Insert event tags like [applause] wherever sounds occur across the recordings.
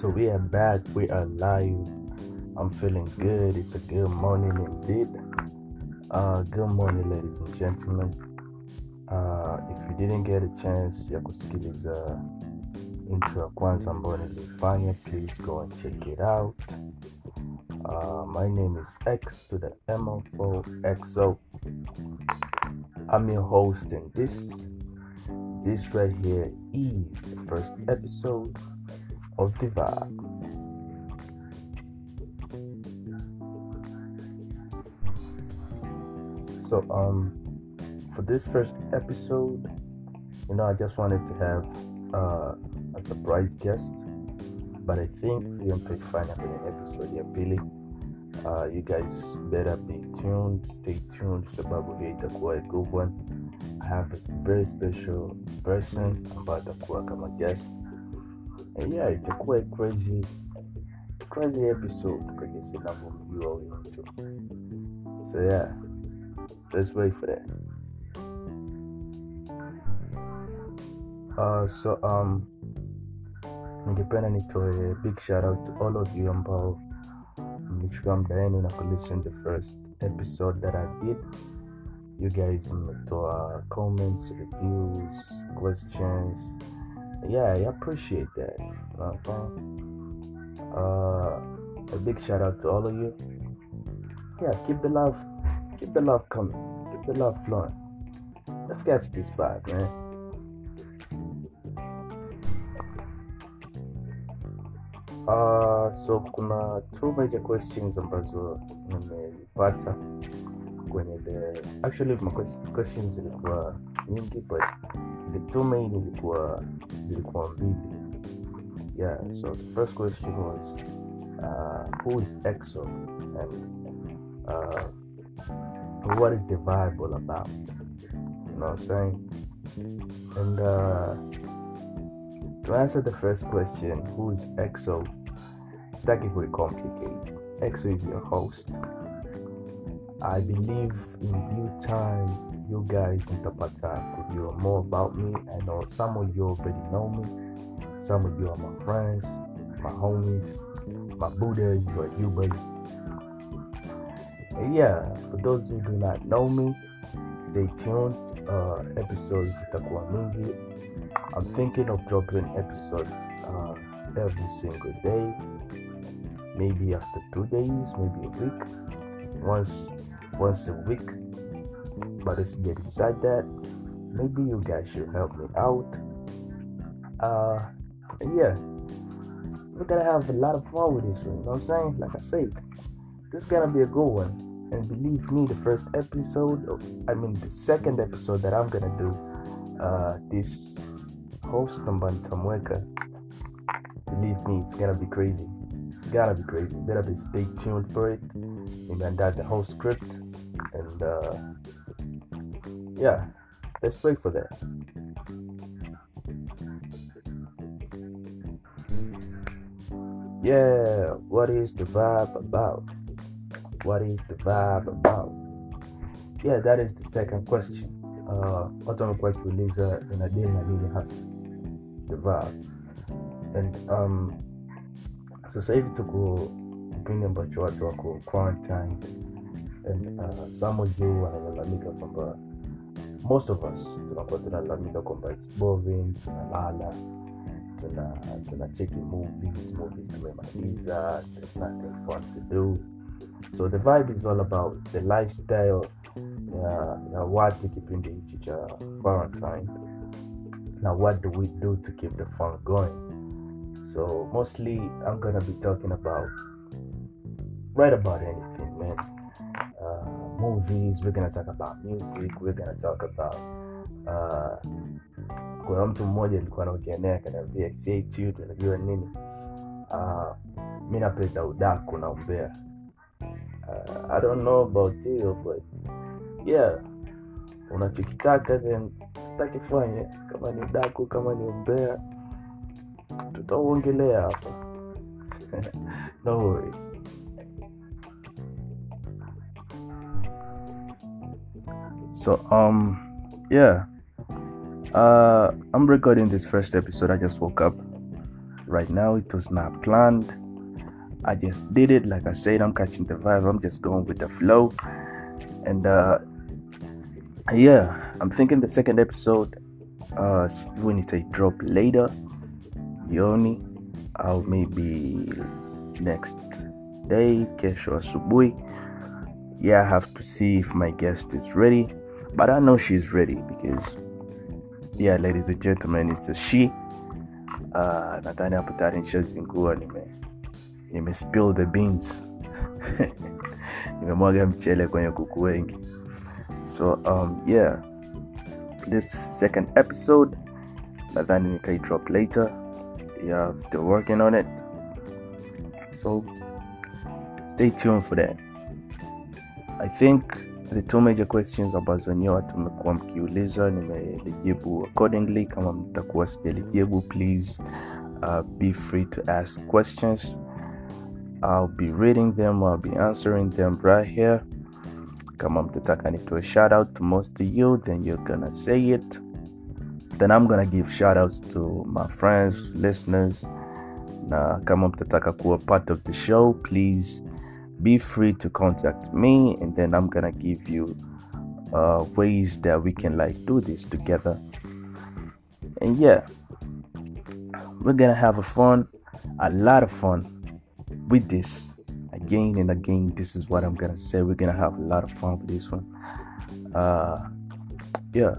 So we are back, we are live. I'm feeling good. It's a good morning indeed. Uh, good morning, ladies and gentlemen. Uh, if you didn't get a chance ya kusikiliza intro ya kwanza ambayo nilifanya, please go and check it out. Uh, my name is X to the MO4XO. I'm your host, and this this right here is the first episode of the vibe. So um for this first episode, you know, I just wanted to have uh, a surprise guest, but I think tulimpefanya kwenye episode ya Billy. Uh, you guys better be tuned, stay tuned sababu hiyo itakuwa a good one. I have a very special person ambayo atakuwa kama guest. And yeah, it's a quite crazy crazy episode kwenye sinavyomjua huyo mtu. So yeah, let's wait for that. Uh, so um, ningependa nitoe big shout out to all of you ambao mlichukua muda wenu na kulisten the first episode that I did. You guys mmetoa comments, reviews, questions. Yeah, I appreciate that. You know what I'm saying? Uh, a big shout out to all of you. Yeah, keep the love, keep the love coming, keep the love flowing. Let's catch this vibe, man. Uh, so kuna two major questions ambazo nimepata kwenye the actually my questions zilikuwa nyingi but the two main ilikuwa zilikuwa mbili. Yeah so the first question was uh, who is exo? And uh, what is the all about? You know what i'm saying? And uh, to answer the first question who is exo? Sitaki complicate exo is your host. I believe in due time you guys mtapata kujua more about me. I know some of you already know me. Some of you are my friends, my homies, my Buddhas or Ubers. And yeah, for those who do not know me, stay tuned. Uh, episodes zitakuwa mingi. I'm thinking of dropping episodes uh, every single day. Maybe after two days, maybe a week. Once once a week. But it's get decide that. Maybe you guys should help me out. Uh yeah. We're gonna have a lot of fun with this one, you know what I'm saying? Like I said, this is gonna be a good one. And believe me, the first episode, of- I mean the second episode that I'm gonna do, uh this host number Tamweka, believe me, it's gonna be crazy. It's gonna be crazy. Better be stay tuned for it. Nimeandaa the whole script and uh, yeah, let's wait for that. Yeah, what is the vibe about? What is the vibe about? Yeah, that is the second question. Uh, kiuliza inadili na nini hasa the vibe and um, so sasa hivi tuko kipindi ambacho watu wako quarantine and uh, some of you wanalalamika kwamba most of us tunakuwa tunalalamika kwamba it's boring tunalala tuna tunacheki movies movies tumemaliza there's nothing fun to do. So the vibe is all about the lifestyle ya, ya watu kipindi hichi cha quarantine now what do we do to keep the fun going. So mostly i'm gonna be talking about right about anything man movies we're gonna talk about music we're gonna talk about uh, kuna mtu mmoja alikuwa anaongea naye akaniambia stay tuned unajua nini? Uh, mi napenda udaku na umbea uh, i don't know about you but yeah unachokitaka then takifanye kama ni udaku kama ni umbea tutauongelea hapa. [laughs] No worries so um yeah uh i'm recording this first episode i just woke up right now. It was not planned. I just did it. Like I said, I'm catching the vibe. I'm just going with the flow. And uh yeah, I'm thinking the second episode uh when it a drop later. Yoni, I'll maybe next day, kesho asubuhi. Yeah, I have to see if my guest is ready. But I know she's ready because yeah, ladies and gentlemen, it's a she. Uh, nadhani hapo tayari nishazingua nime nime spill the beans. [laughs] So um yeah. This second episode nadhani nikai drop later. Yeah I'm still working on it. So stay tuned for that. I think the two major questions ambazo nyewe tumekuwa mkiuliza nimelijibu accordingly. Kama mtakuwa sijalijibu please uh, be free to ask questions. I'll be reading them i'll be answering them right here. Kama mtataka nitoe shout out to most of you then you're gonna say it. Then i'm gonna give shout outs to my friends listeners. Na kama mtataka kuwa part of the show please be free to contact me and then i'm gonna give you uh, ways that we can like do this together. And yeah we're gonna have a fun a lot of fun with this. Again and again this is what i'm gonna say. We're gonna have a lot of fun with this one. Uh yeah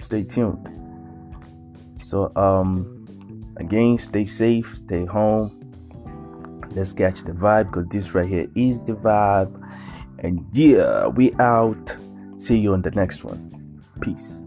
stay tuned. So um again stay safe stay home let's catch the vibe because this right here is the vibe. And yeah we out. See you on the next one. Peace